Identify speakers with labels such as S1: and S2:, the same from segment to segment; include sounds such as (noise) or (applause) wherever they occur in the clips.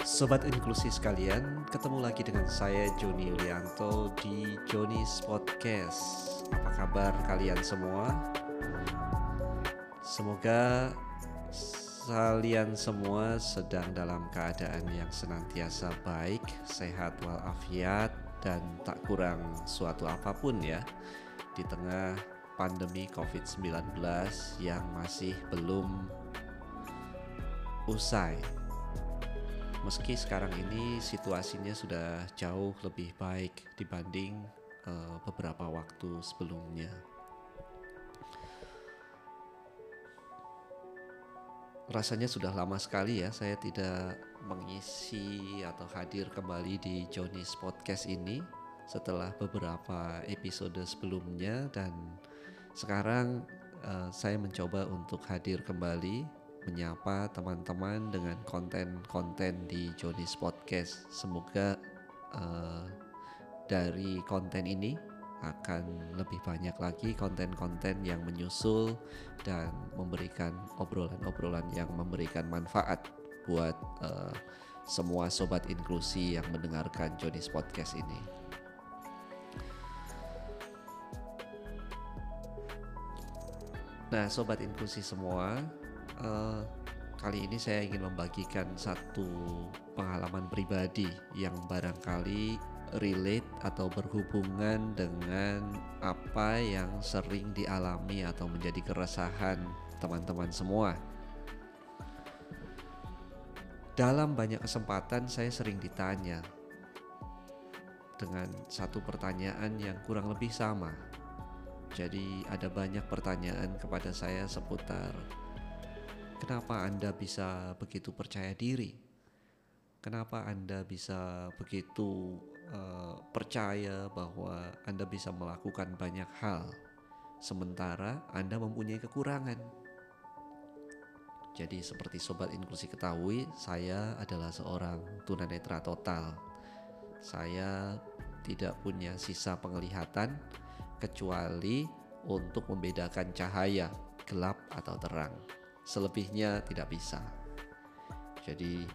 S1: Sobat inklusi sekalian, ketemu lagi dengan saya Joni Yulianto di Joni's Podcast. Apa kabar kalian semua? Semoga kalian semua sedang dalam keadaan yang senantiasa baik, sehat walafiat, dan tak kurang suatu apa pun ya di tengah pandemi COVID-19 yang masih belum usai meski sekarang ini situasinya sudah jauh lebih baik dibanding uh, beberapa waktu sebelumnya. Rasanya sudah lama sekali ya saya tidak mengisi atau hadir kembali di Johnny's Podcast ini setelah beberapa episode sebelumnya dan sekarang uh, saya mencoba untuk hadir kembali menyapa teman-teman dengan konten-konten di Johnny's Podcast. Semoga uh, dari konten ini akan lebih banyak lagi konten-konten yang menyusul dan memberikan obrolan-obrolan yang memberikan manfaat buat uh, semua sobat inklusi yang mendengarkan Johnny's Podcast ini. Nah, sobat inklusi semua, uh, kali ini saya ingin membagikan satu pengalaman pribadi yang barangkali relate atau berhubungan dengan apa yang sering dialami atau menjadi keresahan teman-teman semua. Dalam banyak kesempatan saya sering ditanya dengan satu pertanyaan yang kurang lebih sama. Jadi ada banyak pertanyaan kepada saya seputar Kenapa Anda bisa begitu percaya diri? Kenapa Anda bisa begitu uh, percaya bahwa Anda bisa melakukan banyak hal, sementara Anda mempunyai kekurangan? Jadi, seperti sobat inklusi ketahui, saya adalah seorang tunanetra total. Saya tidak punya sisa penglihatan kecuali untuk membedakan cahaya gelap atau terang selebihnya tidak bisa. Jadi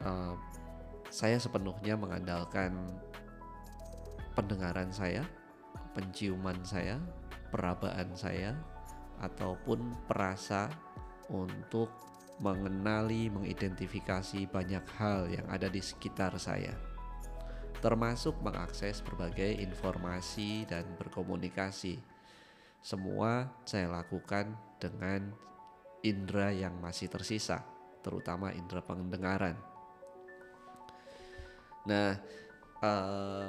S1: uh, saya sepenuhnya mengandalkan pendengaran saya, penciuman saya, perabaan saya, ataupun perasa untuk mengenali, mengidentifikasi banyak hal yang ada di sekitar saya, termasuk mengakses berbagai informasi dan berkomunikasi semua saya lakukan dengan indera yang masih tersisa, terutama indera pendengaran. Nah, uh,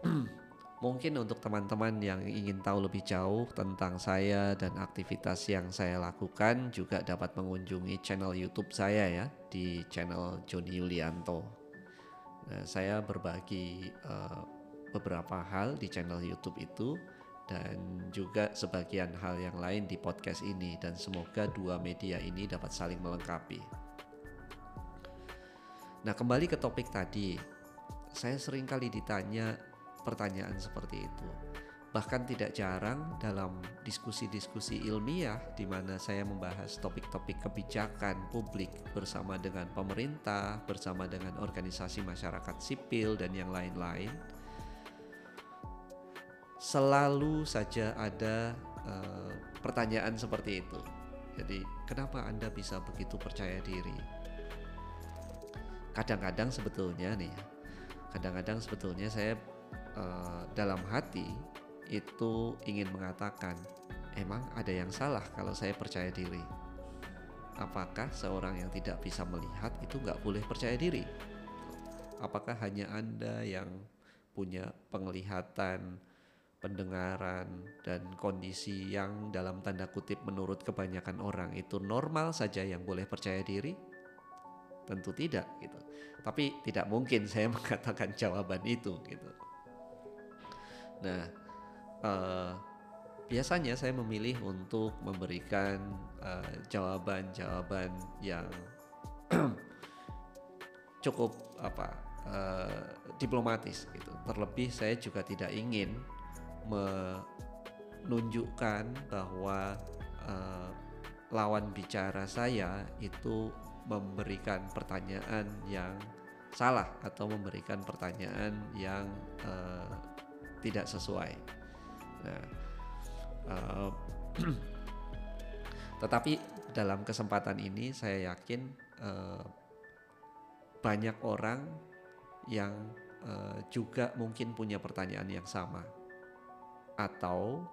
S1: (clears throat) mungkin untuk teman-teman yang ingin tahu lebih jauh tentang saya dan aktivitas yang saya lakukan juga dapat mengunjungi channel YouTube saya ya di channel Joni Yulianto. Nah, saya berbagi uh, beberapa hal di channel YouTube itu dan juga sebagian hal yang lain di podcast ini dan semoga dua media ini dapat saling melengkapi. Nah, kembali ke topik tadi. Saya sering kali ditanya pertanyaan seperti itu. Bahkan tidak jarang dalam diskusi-diskusi ilmiah di mana saya membahas topik-topik kebijakan publik bersama dengan pemerintah, bersama dengan organisasi masyarakat sipil dan yang lain-lain selalu saja ada uh, pertanyaan seperti itu. Jadi, kenapa Anda bisa begitu percaya diri? Kadang-kadang sebetulnya nih, kadang-kadang sebetulnya saya uh, dalam hati itu ingin mengatakan, emang ada yang salah kalau saya percaya diri? Apakah seorang yang tidak bisa melihat itu nggak boleh percaya diri? Apakah hanya Anda yang punya penglihatan pendengaran dan kondisi yang dalam tanda kutip menurut kebanyakan orang itu normal saja yang boleh percaya diri? Tentu tidak gitu. Tapi tidak mungkin saya (laughs) mengatakan jawaban itu gitu. Nah, uh, biasanya saya memilih untuk memberikan eh, jawaban-jawaban uh, yang (clears throat) cukup apa uh, diplomatis gitu. Terlebih saya juga tidak ingin menunjukkan bahwa uh, lawan bicara saya itu memberikan pertanyaan yang salah atau memberikan pertanyaan yang uh, tidak sesuai. Nah, uh, (clears throat) tetapi dalam kesempatan ini saya yakin uh, banyak orang yang uh, juga mungkin punya pertanyaan yang sama atau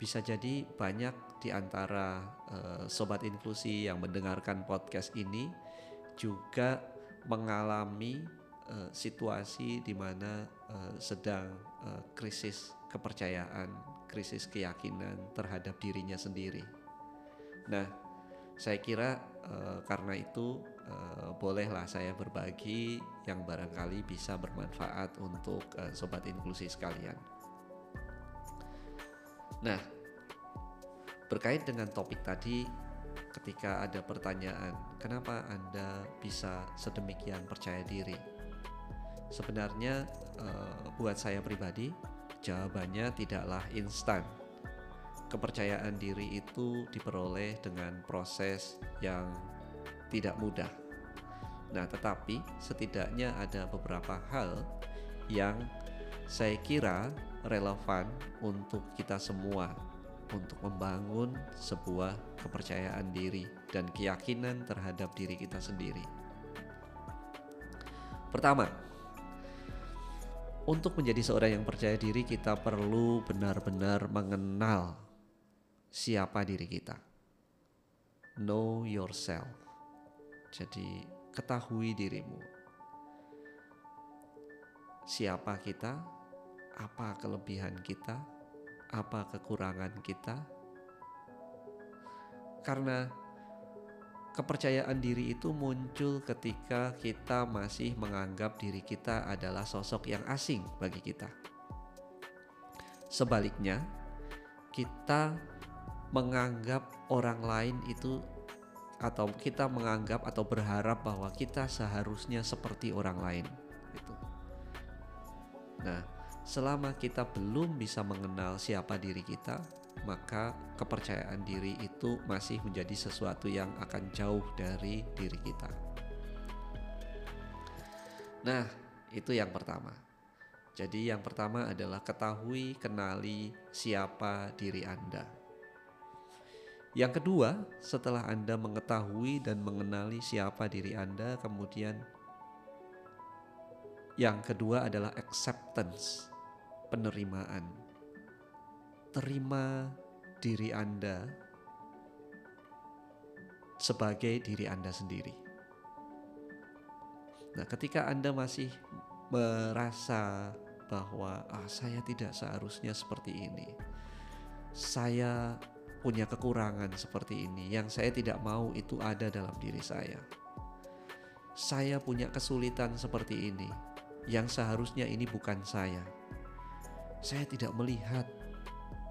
S1: bisa jadi banyak di antara uh, sobat inklusi yang mendengarkan podcast ini juga mengalami uh, situasi di mana uh, sedang uh, krisis kepercayaan, krisis keyakinan terhadap dirinya sendiri. Nah, saya kira uh, karena itu uh, bolehlah saya berbagi yang barangkali bisa bermanfaat untuk uh, sobat inklusi sekalian. Nah, berkait dengan topik tadi, ketika ada pertanyaan, kenapa Anda bisa sedemikian percaya diri? Sebenarnya, uh, buat saya pribadi, jawabannya tidaklah instan. Kepercayaan diri itu diperoleh dengan proses yang tidak mudah. Nah, tetapi setidaknya ada beberapa hal yang saya kira relevan untuk kita semua untuk membangun sebuah kepercayaan diri dan keyakinan terhadap diri kita sendiri. Pertama, untuk menjadi seorang yang percaya diri, kita perlu benar-benar mengenal siapa diri kita. Know yourself. Jadi, ketahui dirimu. Siapa kita, apa kelebihan kita, apa kekurangan kita. Karena kepercayaan diri itu muncul ketika kita masih menganggap diri kita adalah sosok yang asing bagi kita. Sebaliknya, kita menganggap orang lain itu atau kita menganggap atau berharap bahwa kita seharusnya seperti orang lain. Gitu. Nah, selama kita belum bisa mengenal siapa diri kita, maka kepercayaan diri itu masih menjadi sesuatu yang akan jauh dari diri kita. Nah, itu yang pertama. Jadi, yang pertama adalah ketahui, kenali siapa diri Anda. Yang kedua, setelah Anda mengetahui dan mengenali siapa diri Anda, kemudian yang kedua adalah acceptance penerimaan. Terima diri Anda sebagai diri Anda sendiri. Nah, ketika Anda masih merasa bahwa ah saya tidak seharusnya seperti ini. Saya punya kekurangan seperti ini yang saya tidak mau itu ada dalam diri saya. Saya punya kesulitan seperti ini yang seharusnya ini bukan saya saya tidak melihat,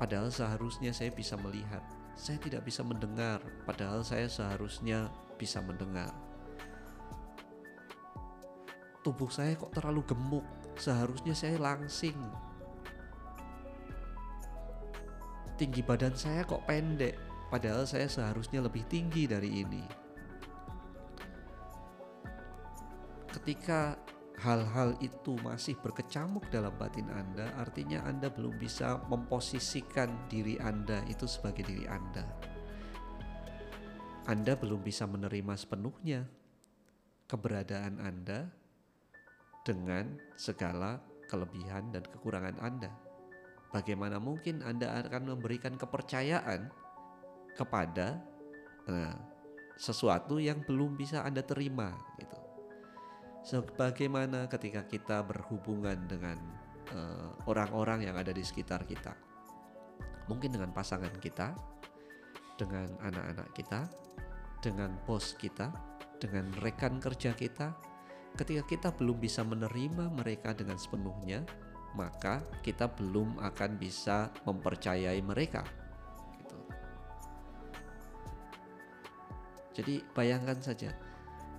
S1: padahal seharusnya saya bisa melihat. Saya tidak bisa mendengar, padahal saya seharusnya bisa mendengar. Tubuh saya kok terlalu gemuk, seharusnya saya langsing. Tinggi badan saya kok pendek, padahal saya seharusnya lebih tinggi dari ini. Ketika hal-hal itu masih berkecamuk dalam batin Anda, artinya Anda belum bisa memposisikan diri Anda itu sebagai diri Anda. Anda belum bisa menerima sepenuhnya keberadaan Anda dengan segala kelebihan dan kekurangan Anda. Bagaimana mungkin Anda akan memberikan kepercayaan kepada nah, sesuatu yang belum bisa Anda terima gitu. Sebagaimana ketika kita berhubungan dengan eh, orang-orang uh, yang ada di sekitar kita, mungkin dengan pasangan kita, dengan anak-anak kita, dengan bos kita, dengan rekan kerja kita, ketika kita belum bisa menerima mereka dengan sepenuhnya, maka kita belum akan bisa mempercayai mereka. Gitu. Jadi bayangkan saja,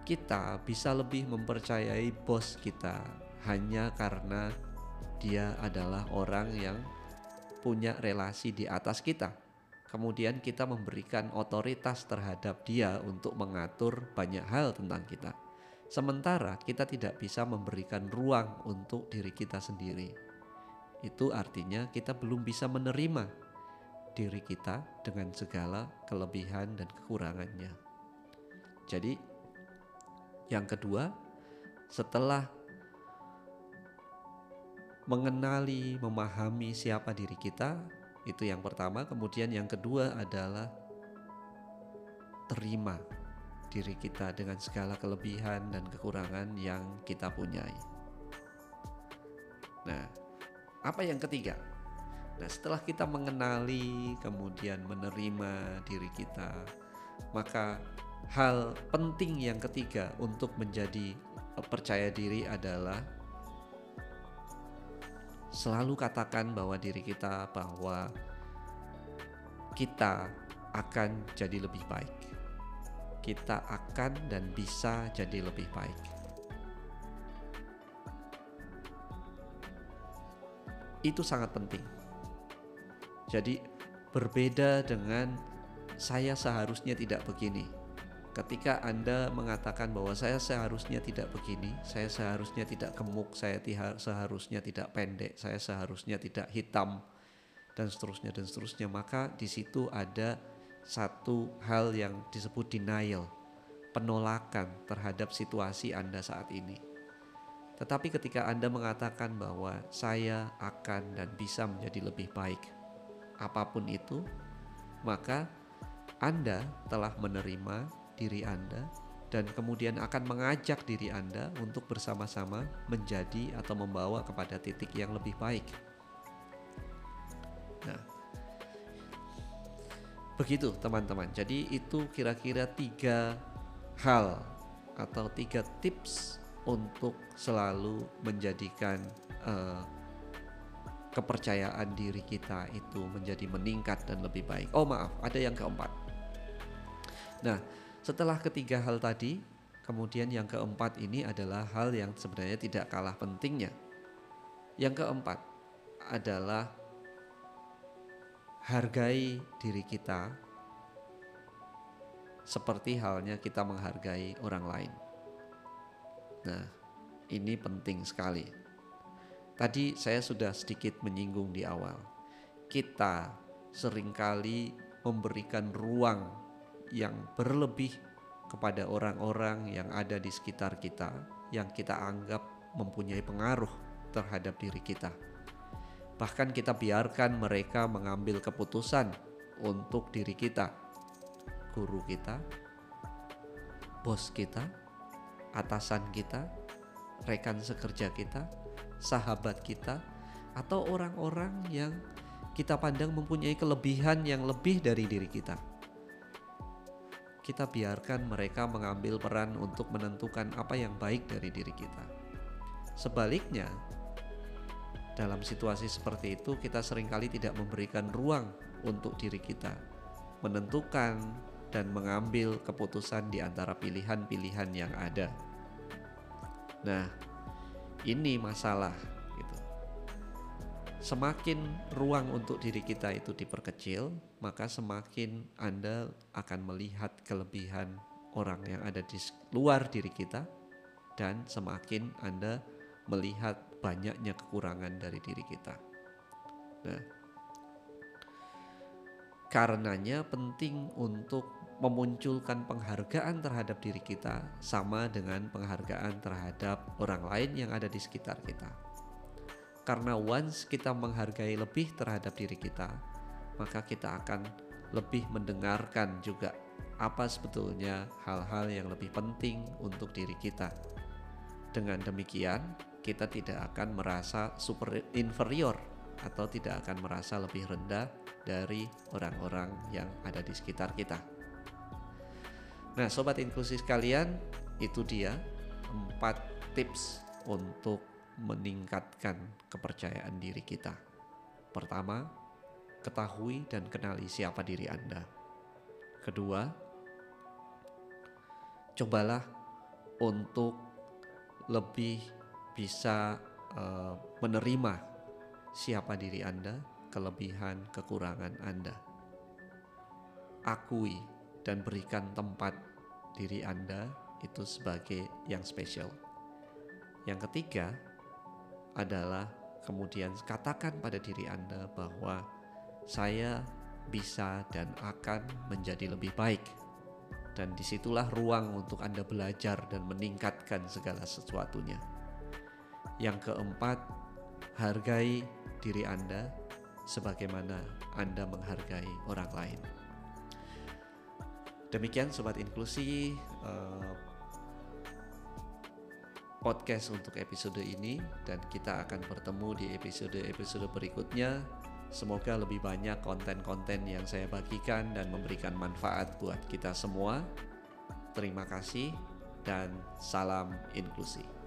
S1: kita bisa lebih mempercayai bos kita hanya karena dia adalah orang yang punya relasi di atas kita. kemudian kita memberikan otoritas terhadap dia untuk mengatur banyak hal tentang kita. Sementara kita tidak bisa memberikan ruang untuk diri kita sendiri. Itu artinya kita belum bisa menerima diri kita dengan segala kelebihan dan kekurangannya. Jadi, yang kedua, setelah mengenali, memahami siapa diri kita, itu yang pertama. Kemudian, yang kedua adalah terima diri kita dengan segala kelebihan dan kekurangan yang kita punyai. Nah, apa yang ketiga? Nah, setelah kita mengenali, kemudian menerima diri kita, maka hal penting yang ketiga untuk menjadi percaya diri adalah selalu katakan bahwa diri kita bahwa kita akan jadi lebih baik kita akan dan bisa jadi lebih baik. Itu sangat penting. Jadi, berbeda dengan saya seharusnya tidak begini. Ketika Anda mengatakan bahwa saya seharusnya tidak begini, saya seharusnya tidak gemuk, saya seharusnya tidak pendek, saya seharusnya tidak hitam, dan seterusnya, dan seterusnya, maka di situ ada satu hal yang disebut denial, penolakan terhadap situasi Anda saat ini. Tetapi ketika Anda mengatakan bahwa saya akan dan bisa menjadi lebih baik, apa pun itu, maka Anda telah menerima diri Anda dan kemudian akan mengajak diri Anda untuk bersama-sama menjadi atau membawa kepada titik yang lebih baik. Nah, Begitu teman-teman. Jadi itu kira-kira tiga hal atau tiga tips untuk selalu menjadikan uh, kepercayaan diri kita itu menjadi meningkat dan lebih baik. Oh maaf, ada yang keempat. Nah, setelah ketiga hal tadi, kemudian yang keempat ini adalah hal yang sebenarnya tidak kalah pentingnya. Yang keempat adalah hargai diri kita seperti halnya kita menghargai orang lain. Nah, ini penting sekali. Tadi saya sudah sedikit menyinggung di awal. Kita sering kali memberikan ruang yang berlebih kepada orang-orang yang ada di sekitar kita yang kita anggap mempunyai pengaruh terhadap diri kita Bahkan kita biarkan mereka mengambil keputusan untuk diri kita. Guru kita, bos kita, atasan kita, rekan sekerja kita, sahabat kita, atau orang-orang yang kita pandang mempunyai kelebihan yang lebih dari diri kita. Kita biarkan mereka mengambil peran untuk menentukan apa yang baik dari diri kita. Sebaliknya, dalam situasi seperti itu kita sering kali tidak memberikan ruang untuk diri kita menentukan dan mengambil keputusan di antara pilihan-pilihan yang ada. Nah, ini masalah. Semakin ruang untuk diri kita itu diperkecil, maka semakin Anda akan melihat kelebihan orang yang ada di luar diri kita dan semakin Anda melihat banyaknya kekurangan dari diri kita. Nah, karenanya penting untuk memunculkan penghargaan terhadap diri kita sama dengan penghargaan terhadap orang lain yang ada di sekitar kita. Karena once kita menghargai lebih terhadap diri kita, maka kita akan lebih mendengarkan juga apa sebetulnya hal-hal yang lebih penting untuk diri kita. Dengan demikian, kita tidak akan merasa super inferior atau tidak akan merasa lebih rendah dari orang-orang yang ada di sekitar kita. Nah, sobat inklusi sekalian, itu dia empat tips untuk meningkatkan kepercayaan diri kita. Pertama, ketahui dan kenali siapa diri Anda. Kedua, cobalah untuk lebih bisa uh, menerima siapa diri Anda, kelebihan, kekurangan Anda. akui dan berikan tempat diri Anda itu sebagai yang spesial. Yang ketiga adalah kemudian katakan pada diri Anda bahwa saya bisa dan akan menjadi lebih baik. Dan di situlah ruang untuk Anda belajar dan meningkatkan segala sesuatunya. Yang keempat, hargai diri Anda sebagaimana Anda menghargai orang lain. Demikian sobat inklusi uh, podcast untuk episode ini dan kita akan bertemu di episode-episode berikutnya. Semoga lebih banyak konten-konten yang saya bagikan dan memberikan manfaat buat kita semua. Terima kasih dan salam inklusi.